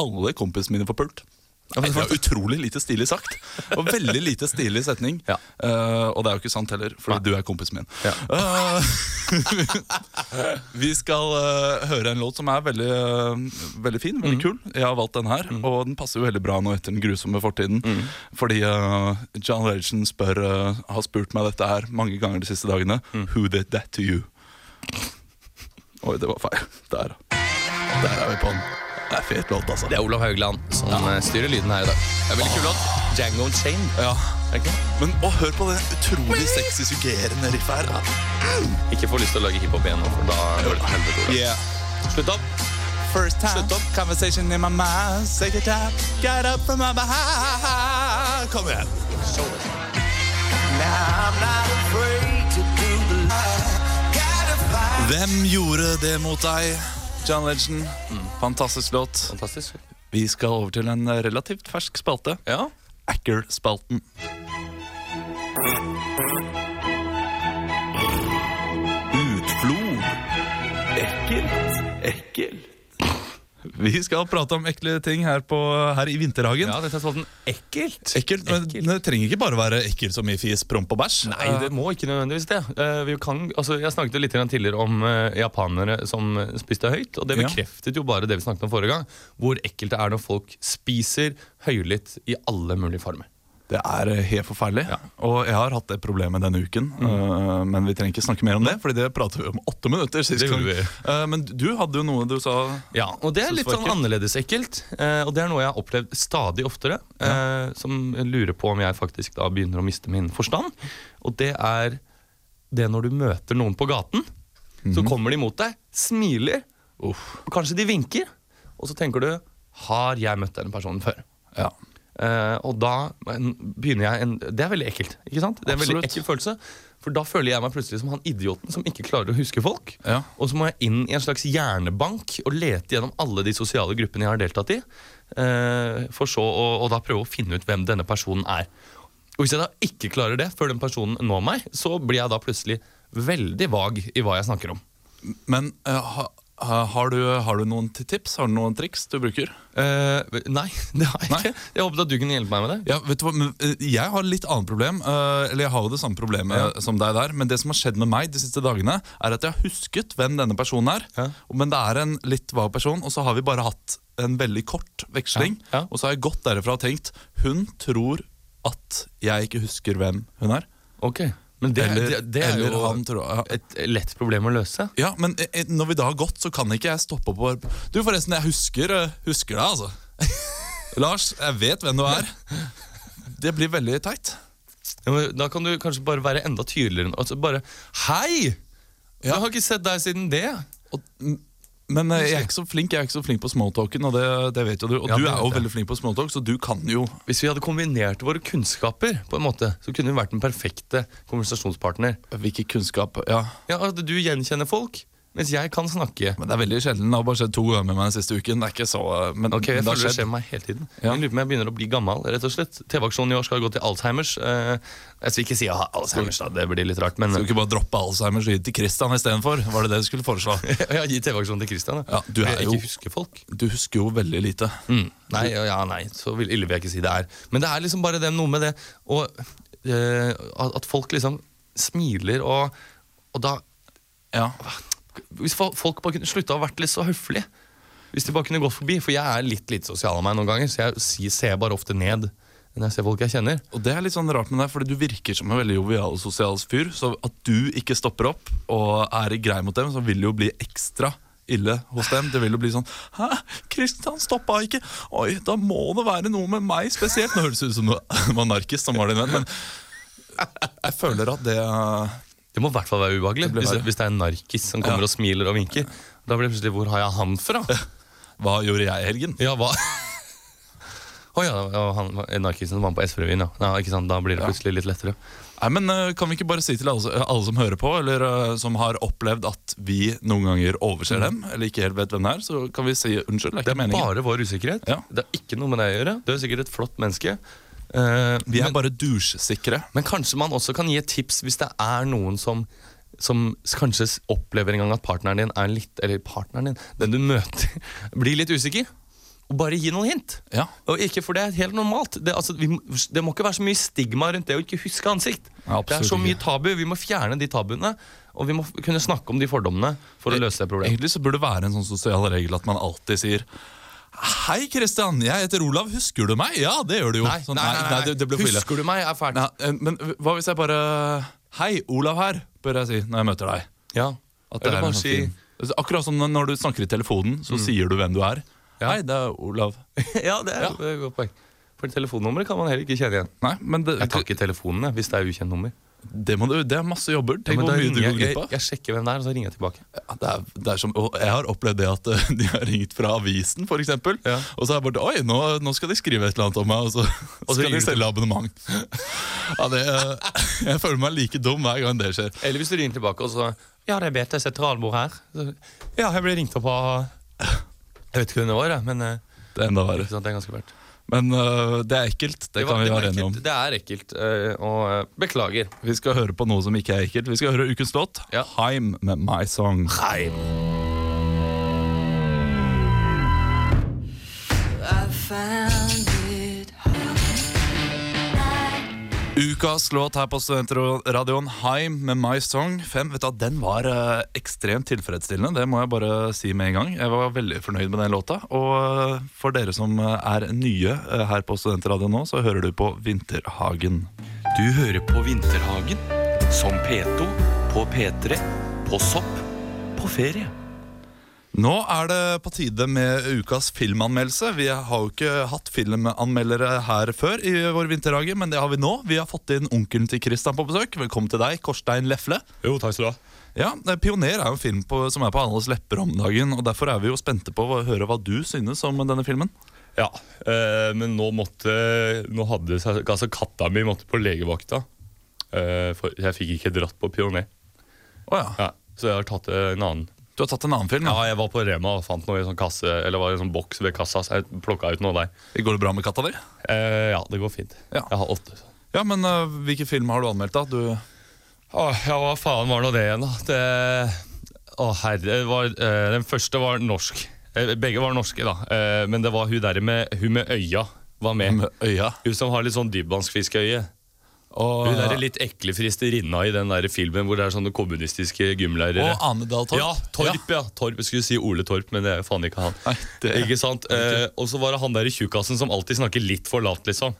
Alle kompisene mine får pult. Det var utrolig lite stilig sagt. Og veldig lite stilig setning. Ja. Uh, og det er jo ikke sant heller, fordi Nei. du er kompisen min. Ja. Uh, [LAUGHS] vi skal uh, høre en låt som er veldig, veldig fin, veldig kul. Jeg har valgt den her, og den passer jo veldig bra nå etter den grusomme fortiden. Fordi eh, John Legend spør, har spurt meg dette her mange ganger de siste dagene. Who did that to you? Oi, det var feil. Der. Der er vi på den. Det er fet låt, altså. Det er Olav Haugland som ja. styrer lyden her i dag. Det er veldig kul låt. Django Chain. Ja. Det? Men å, hør på det utrolig sexy, suggerende riffet her. Ikke få lyst til å lage hiphop igjen nå, for da går det til helvete. Yeah. Slutt opp. First time, Slutt opp. conversation in my mind Take a time, get up from my behind Kom igjen Hvem gjorde det mot deg? John Legend, fantastisk låt. Fantastisk. Vi skal over til en relativt fersk spalte. Ja. Acker-spalten Vi skal prate om ekle ting her, på, her i vinterhagen ja, dette er sånn ekkelt. Ekkelt, men Ekkelt. det trenger ikke bare være ekkelt som i fis, promp og bæsj Nei, det må ikke nødvendigvis det. Eh, vi kan, altså, jeg snakket litt tidligere om eh, japanere som spiste høyt. Og det bekreftet jo bare det vi snakket om forrige gang. Hvor ekkelt det er når folk spiser høylytt i alle mulige former. Det er eh, helt forferdelig. Ja. Mm. Og jeg har hatt det problemet denne uken. eh, men vi trenger ikke snakke mer om det, Fordi det pratet vi om åtte minutter sist gang. Eh, men du hadde jo noe du sa Ja, og det er litt sånn annerledes ekkelt. og det er noe jeg har opplevd stadig oftere. Ja. som lurer på om jeg faktisk da begynner å miste min forstand. Og det er det når du møter noen på gaten. Mm. Så kommer de mot deg, smiler, og kanskje de vinker. Og så tenker du Har jeg møtt denne personen før? ja. Eh, og da begynner jeg en, Det er veldig ekkelt. ikke sant? Det er en veldig ekkel følelse For da føler jeg meg plutselig som han idioten som ikke klarer å huske folk. Ja. Og så må jeg inn i en slags hjernebank og lete gjennom alle de sosiale gruppene jeg har deltatt i. Uh, for så å, og da prøve å finne ut hvem denne personen er. Og Hvis jeg da ikke klarer det før den personen når meg, så blir jeg da plutselig veldig vag i hva jeg snakker om. Men ha, har, du, har du noen tips? Har du noen triks du bruker? Uh, nei, [LAUGHS] det har jeg Nei. ikke. Jeg håpet at du kunne hjelpe meg med det. Ja, vet du hva, eh, Jeg har litt annet problem. uh, eller jeg har jo det samme problemet som deg der. Men det som har skjedd med meg de siste dagene, er at jeg har husket hvem denne personen er. Ja. Men det er en litt vag person, og så har vi bare hatt en veldig kort veksling. Ja, ja. Og så har jeg gått derifra og tenkt hun tror at jeg ikke husker hvem hun er. Ok, Men det, eller det, det er jo han tror ja. et lett problem å løse. Ja, men eh, når vi da har gått, så kan ikke jeg stoppe opp og Du, forresten, jeg husker, eh, husker deg, altså. [LAUGHS] Lars, jeg vet hvem du er. Det blir veldig teit. Ja, da kan du kanskje bare være enda tydeligere. Altså bare Hei! Ja. Jeg har ikke sett deg siden det. Og, m- men eh, jeg er ikke så flink Jeg er ikke så flink på smalltalken, og det, det vet jo du. Og Ja, du er jo jeg. veldig flink på smalltalk, så du kan jo Hvis vi hadde kombinert våre kunnskaper, på en måte, så kunne vi vært den perfekte konversasjonspartner. Hvilken kunnskap Ja, Ja, At du gjenkjenner folk, mens jeg kan snakke. men det er veldig sjelden. Det har bare skjedd to ganger med meg den siste uken. Det er ikke så Men, Ok, Jeg det føler det skjer med meg hele tiden. Ja. Jeg lurer på om jeg begynner å bli gammel. rett og slett TV-aksjonen i år skal gå til Alzheimers. Eh, jeg skal ikke si jeg har Alzheimers, da, det blir litt rart. Men Skal du ikke bare droppe Alzheimers og gi det til Christian istedenfor? Var det det du skulle foreslå? [LAUGHS] ja, gi TV-aksjonen til Christian. Ja, du er jeg jo- ikke husker folk. Du husker jo veldig lite. Mm. Nei, ja, ja, nei, så vil- ille vil jeg ikke si det er. Men det er liksom bare det noe med det og, eh, at at folk liksom smiler og, og da Ja. Hvis folk bare kunne slutta å vært litt så høflige. Hvis de bare kunne gått forbi. For jeg er litt lite sosial av meg noen ganger, så jeg ser bare ofte ned når jeg ser folk jeg kjenner. Og det er litt sånn rart med deg, fordi du virker som en veldig jovial og sosial fyr. Så at du ikke stopper opp og er grei mot dem, så vil det jo bli ekstra ille hos dem. Det vil jo bli sånn Hæ, Kristian stoppa ikke! Oi, da må det være noe med meg spesielt. Nå høres det ut som det var [LAUGHS] narkis som var din venn, men jeg føler at det Det må i hvert fall være ubehagelig Det hvis, hvis det er en narkis som kommer Ja. og smiler og vinker. Da blir det plutselig Hvor har jeg han fra? Hva gjorde jeg i helgen? Ja, hva? [LAUGHS] Å oh, ja, han narkisen som var på SV-revyen, ja. ja. Ikke sant, Da blir det plutselig litt lettere. Nei, men eh, Kan vi ikke bare si til alle, alle som hører på, eller eh, som har opplevd at vi noen ganger overser dem, eller ikke helt vet hvem det er, så kan vi si unnskyld. Det er Det er bare vår usikkerhet. Ja. Det har ikke noe med deg å gjøre. Du er sikkert et flott menneske. Eh, Vi er men, bare dusjsikre. men kanskje man også kan gi et tips hvis det er noen som som kanskje opplever en gang at partneren din er litt Eller partneren din, den du møter, [LAUGHS] blir litt usikker. Og bare gi noen hint. Ja. Og ikke For det er helt normalt. Det, altså, vi, det må ikke være så mye stigma rundt det å ikke huske ansikt. Ja, det er så mye tabu. Vi må fjerne de tabuene. Og vi må kunne snakke om de fordommene for å løse det problemet. Egentlig så burde det være en sånn sosial regel at man alltid sier Hei, Kristian, jeg heter Olav. Husker du meg? Ja, det gjør du jo. Nei, Sånn, nei, nei, nei. det, det ille. Husker du meg? er ferdig. Nei, eh, men hva hvis jeg bare Hei, Olav her, bør jeg si når jeg møter deg. Ja. At det Eller er sånn si Akkurat som når du snakker i telefonen, så sier du hvem du er. Ja. Hei, det er Olav. [LAUGHS] Ja, det er det er et godt poeng. For telefonnummeret kan man heller ikke kjenne igjen. Nei, men det, Jeg tar ikke telefonen hvis det er ukjent nummer. Det, må du, det er masse jobber. Tenk ja, hvor mye du går glipp av. jeg sjekker hvem det er, og så ringer jeg tilbake. Ja, det er, det er som, og jeg har opplevd det at eh, [LAUGHS] de har ringt fra avisen, eksempel. Ja. Og så er jeg bare Oi, nå, nå skal de skrive et eller annet om meg, og så, så skal de selge abonnement. [LAUGHS] ja, det, eh, [LAUGHS] jeg føler meg like dum hver gang det skjer. Eller hvis du ringer tilbake og så Ja, det er BT sentralbord her. Så, ja, jeg ble ringt opp av Jeg vet ikke hvem det var, men eh, Det er enda verre. det er ganske fælt. Men uh, det er ekkelt. Det, var- kan vi det være enige om. Det er ekkelt, uh, og uh, beklager. Vi skal høre på noe som ikke er ekkelt. Vi skal høre ukens låt. Ja. Heim med My Song. Hei. Ukas låt her på Studentradioen, Heim med My Song 5. Vet du, Den var eh, ekstremt tilfredsstillende, det må jeg bare si med en gang. Jeg var veldig fornøyd med den låta. Og eh, for dere som eh, er nye eh, her på Studentradioen nå, så hører du på Vinterhagen. Du hører på Vinterhagen. Som P2. På P3. På Sopp. På ferie. Nå er det på tide med ukas filmanmeldelse. Vi har jo ikke hatt filmanmeldere her før i vår vinterhage, men det har vi nå. Vi har fått inn onkelen til Kristian på besøk. Velkommen til deg, Korstein Lefle. Jo, takk skal du ha. Ja, eh, Pioner er jo en film på, som er på alles lepper om dagen, og derfor er vi jo spente på å høre hva du synes om denne filmen. Ja, øh, men nå måtte Nå hadde altså katta mi måtte på legevakta. Øh, for jeg fikk ikke dratt på Pioner. Oh, ja. Ja, så jeg har tatt en annen. Du har tatt en annen film? Ja, Ja. jeg var på Rema og fant noe i en sånn kasse Eller var i en sånn boks ved kassa, så jeg plukka ut noe der. Går det bra med katta di? Eh, ja, det går fint. Ja. Jeg har åtte. Ja, men uh, hvilken film har du anmeldt, da? Du, Åh, ja, hva faen var nå det igjen, da? Det, å, herre, var, uh, den første var norsk. Eh, begge var norske, da. Uh, men det var hun der med, hun med øya var med. med øya. Hun som har litt sånn dypvannsfiskeøye. Og, Hun der litt ekle fristerinna i den der filmen hvor det er sånne kommunistiske gymlærere. og Ane Dahl Torp. Ja, Torp, ja. Torp, jeg skulle si Ole Torp, men det er jo faen ikke han. Nei, det- Ikke sant? Eh, og så var det han der i tjukkasen som alltid snakker litt for lavt, liksom.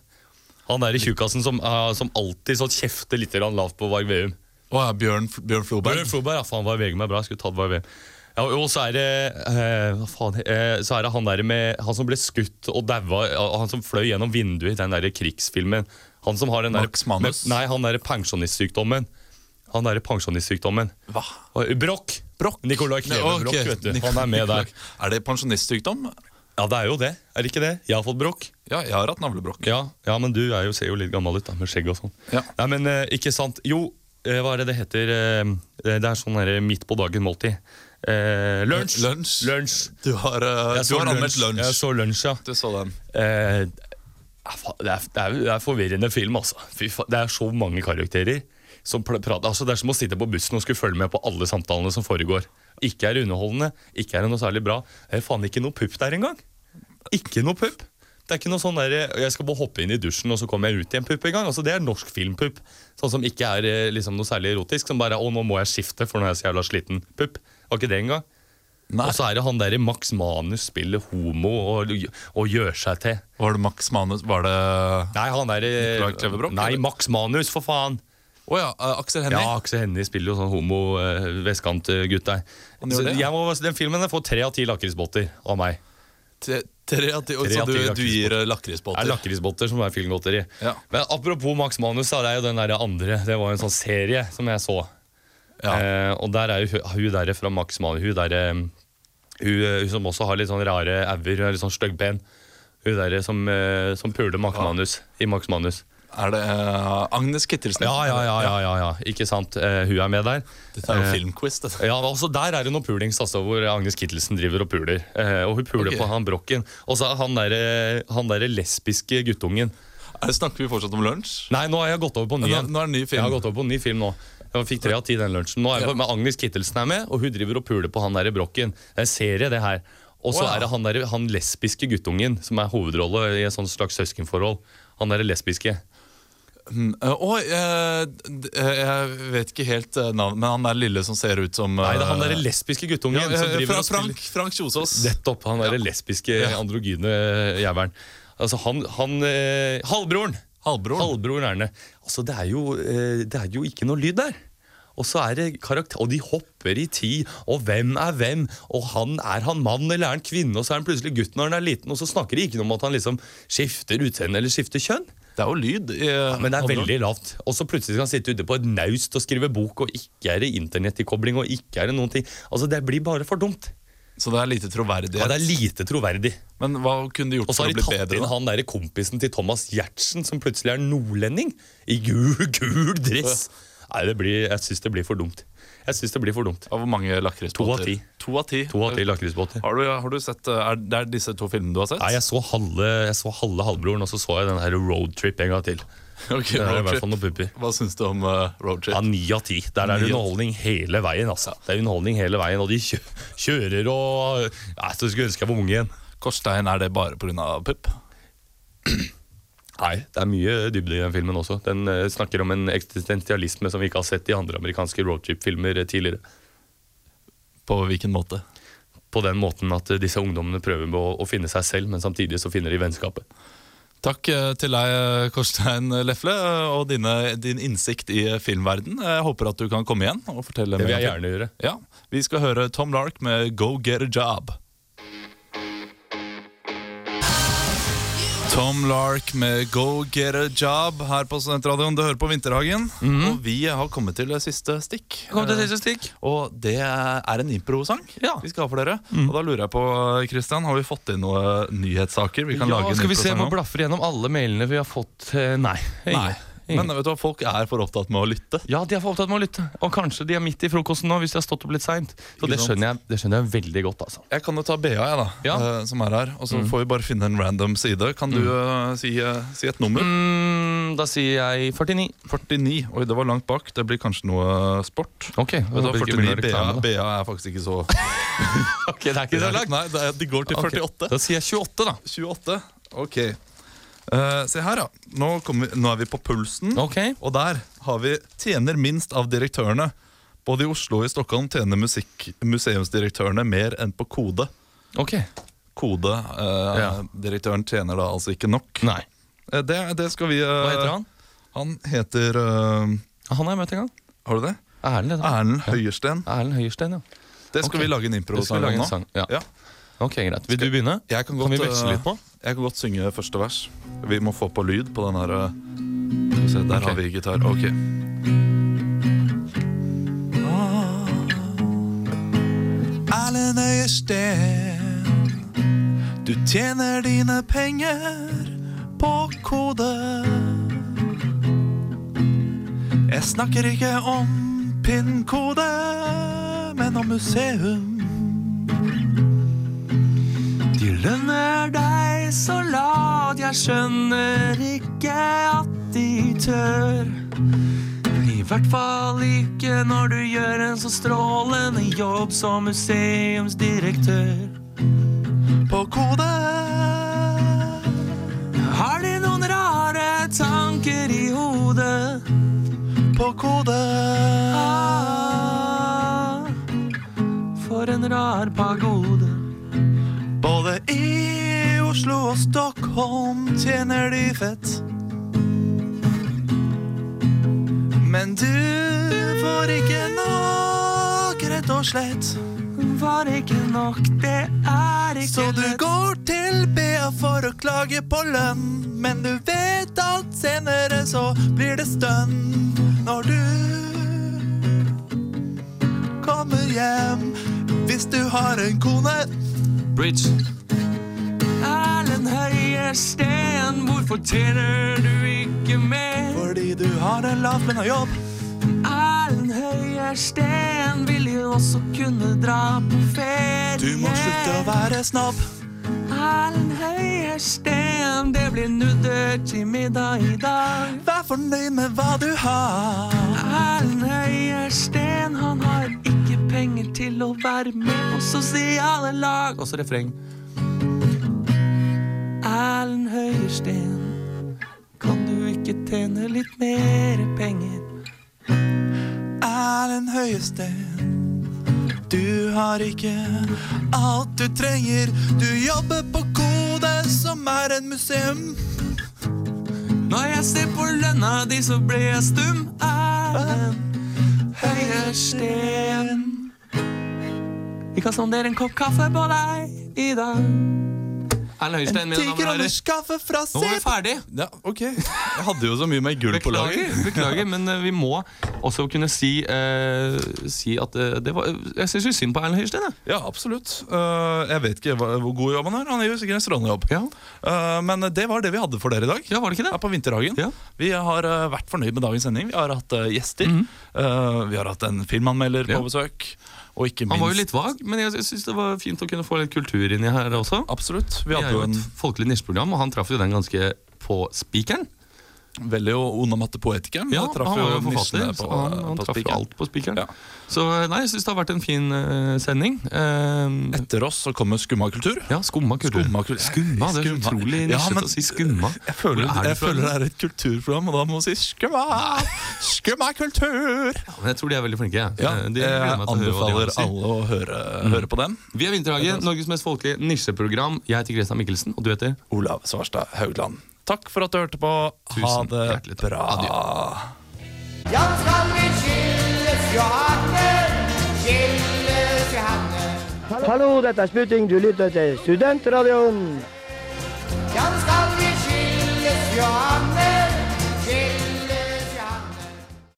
Han der i tjukkasen som, uh, som alltid sånn kjefter litt lavt på Varg Veum. Å ja, Bjørn, Bjørn Floberg. Bjørn Floberg, ja, faen, Varg Veum er bra. Jeg skulle tatt Varg Veum. Ja, og så er det eh, faen eh, Så er det han der med Han som ble skutt og daua, han som fløy gjennom vinduet i den der krigsfilmen. Han som har den der Max Manus? Nei, han derre pensjonistsykdommen. Han derre pensjonistsykdommen. Hva? Og- Brokk! Brokk? Nicolai Kleve Ok, Brokk, vet du. Han er med der. Er det pensjonistsykdom? Ja, det er jo det. Er det ikke det? Jeg har fått brokk. Ja, jeg har hatt navlebrokk. Ja, ja men du jo, ser jo litt gammel ut da, med skjegg og sånn. Ja. Nei, men uh, ikke sant. Jo, uh, hva er det det heter? Uh, det er sånn derre midt på dagen måltid. Eh, lunsj. Du har, uh, du har anmeldt lunsj. Jeg så lunsj, ja. Du så den. Det, er, det, er, det er forvirrende film, altså. Det er så mange karakterer. Som prater, altså det er som å sitte på bussen og skulle følge med på alle samtalene som foregår. Ikke er underholdende, ikke er det noe særlig bra. Det er faen ikke noe pupp der engang. Ikke noe pupp. Det er ikke noe sånn der, Jeg skal bare hoppe inn i dusjen, og så kommer jeg ut i en pupp en gang. Altså, det er norsk filmpupp. Sånn som ikke er eh, liksom, noe særlig erotisk. Som bare 'Å, nå må jeg skifte, for nå er jeg så jævla sliten'. Pupp. Var ikke det engang. Nei. Og så er det han der i Max Manus spiller homo og, og gjør seg til. Var det Max Manus? Var det Nei, han er Nicolai Nei. Max Manus, for faen! Å ja, eh, Aksel Hennie? Ja, Aksel Hennie spiller jo sånn homo uh, vestkantgutt der. Så det, ja. må, den filmen får tre av ti lakrisbotter av meg. Tre- tre av ti- Så du, du gir eh, Det er lakrisbåter? lakrisbotter som er filmgodteri. Ja. Men apropos Max Manus, da, det er jo den der andre. Det var jo en sånn serie som jeg så. Ja. Eh, og der er jo hun- der fra Max Manus Hun der, eh, hun, eh, hun som også har litt sånn rare auer, er litt sånn styggpen. Hun derre som, eh, som puler Max Manus i Max Manus. Er det uh, Agnes Kittelsen? Ja, ja, ja, ja, ja, ja. ikke sant. Uh, hun er med der. Dette er jo uh, filmquiz. dette. Ja, også Der er det noe pulings altså, hvor Agnes Kittelsen driver og puler. Og hun puler okay. på han Brokken. Og så han derre han der lesbiske guttungen. Er snakker vi fortsatt om lunsj? Nei, nå har jeg gått over på ny Nå, nå er det ny Jeg har gått over på ny film nå. Jeg fikk tre av ti den lunsjen. Nå er jeg Ja. med Agnes Kittelsen er med, og hun driver og puler på han der i Brokken. Det er en serie, det her. Og så Wow. er det han, der, han lesbiske guttungen som er hovedrolle i et sånt slags søskenforhold. Han derre lesbiske. Mm, eh, eh, d- eh, jeg vet ikke helt eh, navnet, men han der lille som ser ut som Nei, det er han eh, derre lesbiske guttungen ja, som eh, driver Fra Frank, Frank Kjosås. Nettopp. Han derre lesbiske, androgyne jævelen. Altså, han, han eh, Halvbroren! Halvbroren. Halvbroren er det. Altså, det er, jo, eh, det er jo ikke noe lyd der. Og så er det karakter, og de hopper i tid, og hvem er hvem? Og han Er han mann eller er han kvinne? Og så er han plutselig gutt når han er liten, og så snakker de ikke noe om at han liksom skifter utseende eller skifter kjønn. Det er jo lyd. i, eh, Men det er veldig lavt. Og så plutselig skal han sitte ute på et naust og skrive bok, og ikke er det internettilkobling, og ikke er det noen ting. Altså, det blir bare for dumt. Så det er lite troverdighet. Ja, det er lite troverdig. Men hva kunne de gjort Og så har å de tatt bedre? inn da? han der kompisen til Thomas Giertsen, som plutselig er nordlending, i gul, gul dress. Nei, det blir, Jeg syns det blir for dumt. Jeg synes det blir for dumt. Av hvor mange lakrisbåter? To av ti. To av ti. Lakrisbåter. Har du, har du sett, eh, er det er disse to filmene du har sett? Nei, jeg så halve, jeg så halve halvbroren, og så så jeg den her roadtrip en gang til. [LAUGHS] Ok, Det er i hvert fall noe pupper. Hva syns du om uh, roadtrip? Ja, Ni av ti. Der er det underholdning hele veien. altså. Det er underholdning hele veien, Og de kjø kjører og ja, Så skulle ønske jeg var ung igjen. Korstein, er det bare pga. pupp? Nei, det er mye dybde i den filmen også. Den uh, snakker om en eksistensialisme som vi ikke har sett i andre amerikanske roadtrip-filmer eh, tidligere. På hvilken måte? På den måten at eh, disse ungdommene prøver å, å finne seg selv, men samtidig så finner de vennskapet. Takk eh, til deg, eh, Korstein Lefle, eh, og dine, din innsikt i filmverden. Jeg håper at du kan komme igjen og fortelle Det vil jeg gjerne gjøre. Ja, Vi skal høre Tom Lark med Go Get a Job. Tom Lark med Go Get a Job her på Studentradioen. Du hører på Vinterhagen, og vi har kommet til siste stikk. Kom til siste stikk. Og det er en improsang Ja. vi skal ha for dere. Og da lurer jeg på, Christian, har vi fått inn noen nyhetssaker? Vi kan Ja, lage en skal vi se, om vi blaffer gjennom alle mailene vi har fått. Eh, Nei. Nei. Ingen. Men vet du hva, folk er for opptatt med å lytte. Ja, de er for opptatt med å lytte. Og kanskje de er midt i frokosten nå hvis de har stått opp litt seint. Så det skjønner, jeg, det skjønner jeg veldig godt. altså. Jeg kan jo ta BA, jeg, da, Ja. uh, som er her. Og så får vi bare finne en random side. Kan du uh, si, uh, si et nummer? Mm, da sier jeg 49. 49. Oi, det var langt bak. Det blir kanskje noe sport. Ok, blir 49 noe BA, da. BA er faktisk ikke så [LAUGHS] Ok, det er ikke så langt. Nei, det er, de går til Ok, 48. Da sier jeg 28, da. 28. Ok. Eh, se her, ja. Nå, vi, nå er vi på pulsen. okay. Og der har vi 'tjener minst av direktørene'. Både i Oslo og i Stockholm tjener musikk, museumsdirektørene mer enn på kode. Ok. Kode-direktøren tjener da altså ikke nok. Nei. Uh, det, det skal vi eh, Hva heter han? Han heter Han har jeg møtt en gang. Har du det? Erlend. Erlend Høyersten. Erlend Høyersten, ja. Det skal okay. vi lage en impro-sang om nå. ja. Ja. Ok, greit. Vil du begynne? Jeg kan, godt, vi veksle litt på? Jeg kan godt synge første vers. Vi må få på lyd på den her eh, se, Der okay. har vi gitar. Ok. Erlend sted. du tjener dine penger på kode. Jeg snakker ikke om pinnkode, men om museum. Lønner deg så lat, jeg skjønner ikke at de tør. I hvert fall ikke når du gjør en så strålende jobb som museumsdirektør. På kode har de noen rare tanker i hodet. På kode ah, For en rar pagode. Og Stockholm tjener de fett. Men du får ikke nok, rett og slett. Var ikke nok, det er ikke Så du går til BA for å klage på lønn. Men du vet at senere så blir det stønn når du kommer hjem. Hvis du har en kone Bridge. Erlend høye Høiersten, hvorfor tjener du ikke mer? Fordi du har en lavlønna jobb. Erlend Høiersten vil jo også kunne dra på ferie. Du må slutte å være snobb. Erlend Høiersten, det blir nudder til middag i dag. Vær fornøyd med hva du har. Erlend Høiersten, han har ikke penger til å være med på sosiale lag. Også refreng. Erlend Høiersten, kan du ikke tjene litt mer penger? Erlend Høiesten. Du har ikke alt du trenger. Du jobber på Kode, som er en museum. Når jeg ser på lønna di, så blir jeg stum. Erlend Høiersten. Vi kan sondere en kopp kaffe på deg i dag. Erlend Høystein, mine damer og herrer. Nå er vi ferdig. Ja, ok. [LAUGHS] Jeg hadde jo så mye mer gull på laget lager. [LAUGHS] beklager, men uh, vi må også kunne si, uh, si at uh, det var Jeg syns jo synd på Erlend Høystein. Ja, absolutt. Jeg vet ikke hva, hvor god jobb han er. Han gjør sikkert en strålende jobb. Ja. Men det var det vi hadde for dere i dag. Ja, var det ikke det? Her på Vinterhagen. Ja. Vi har vært fornøyd med dagens sending. Vi har hatt gjester. Øh, vi har hatt en filmanmelder. Ja. på besøk. Minst Han var jo litt vag, men jeg syns det var fint å kunne få litt kultur inni her også. Absolutt. Vi Vi er hadde jo et folkelig nisjeprogram, og han traff jo den ganske på spikeren. Veldig onomatopoetikeren. Ja, Det traff han var jo forfatter, så han, han på traff jo alt på spikeren. Ja. Så nei, jeg syns det har vært en fin uh, sending. Uh, Etter oss så kommer Skumma kultur. ja, skumma kultur. Skumma kultur. Skumma, det er så utrolig Ja, nisjete men- å si skumma. Jeg føler, er det jeg føler det er et kulturprogram, og da må man si skumma! Skumma kultur! Ja, men jeg tror de er veldig flinke. Ja, Eh, de jeg anbefaler å alle å høre, høre på den. Vi er Vinterhagen, Norges mest folkelige nisjeprogram. Jeg heter Christian Mikkelsen, og du heter? Olav Svarstad Haugland. Takk for at du hørte på. Ha det takk. bra. Ja, skal vi skilles, Johanne, skilles, Johanne. Hallo, dette er Sputting. Du lytter til Studentradioen. Ja, skal vi skilles, Johanne.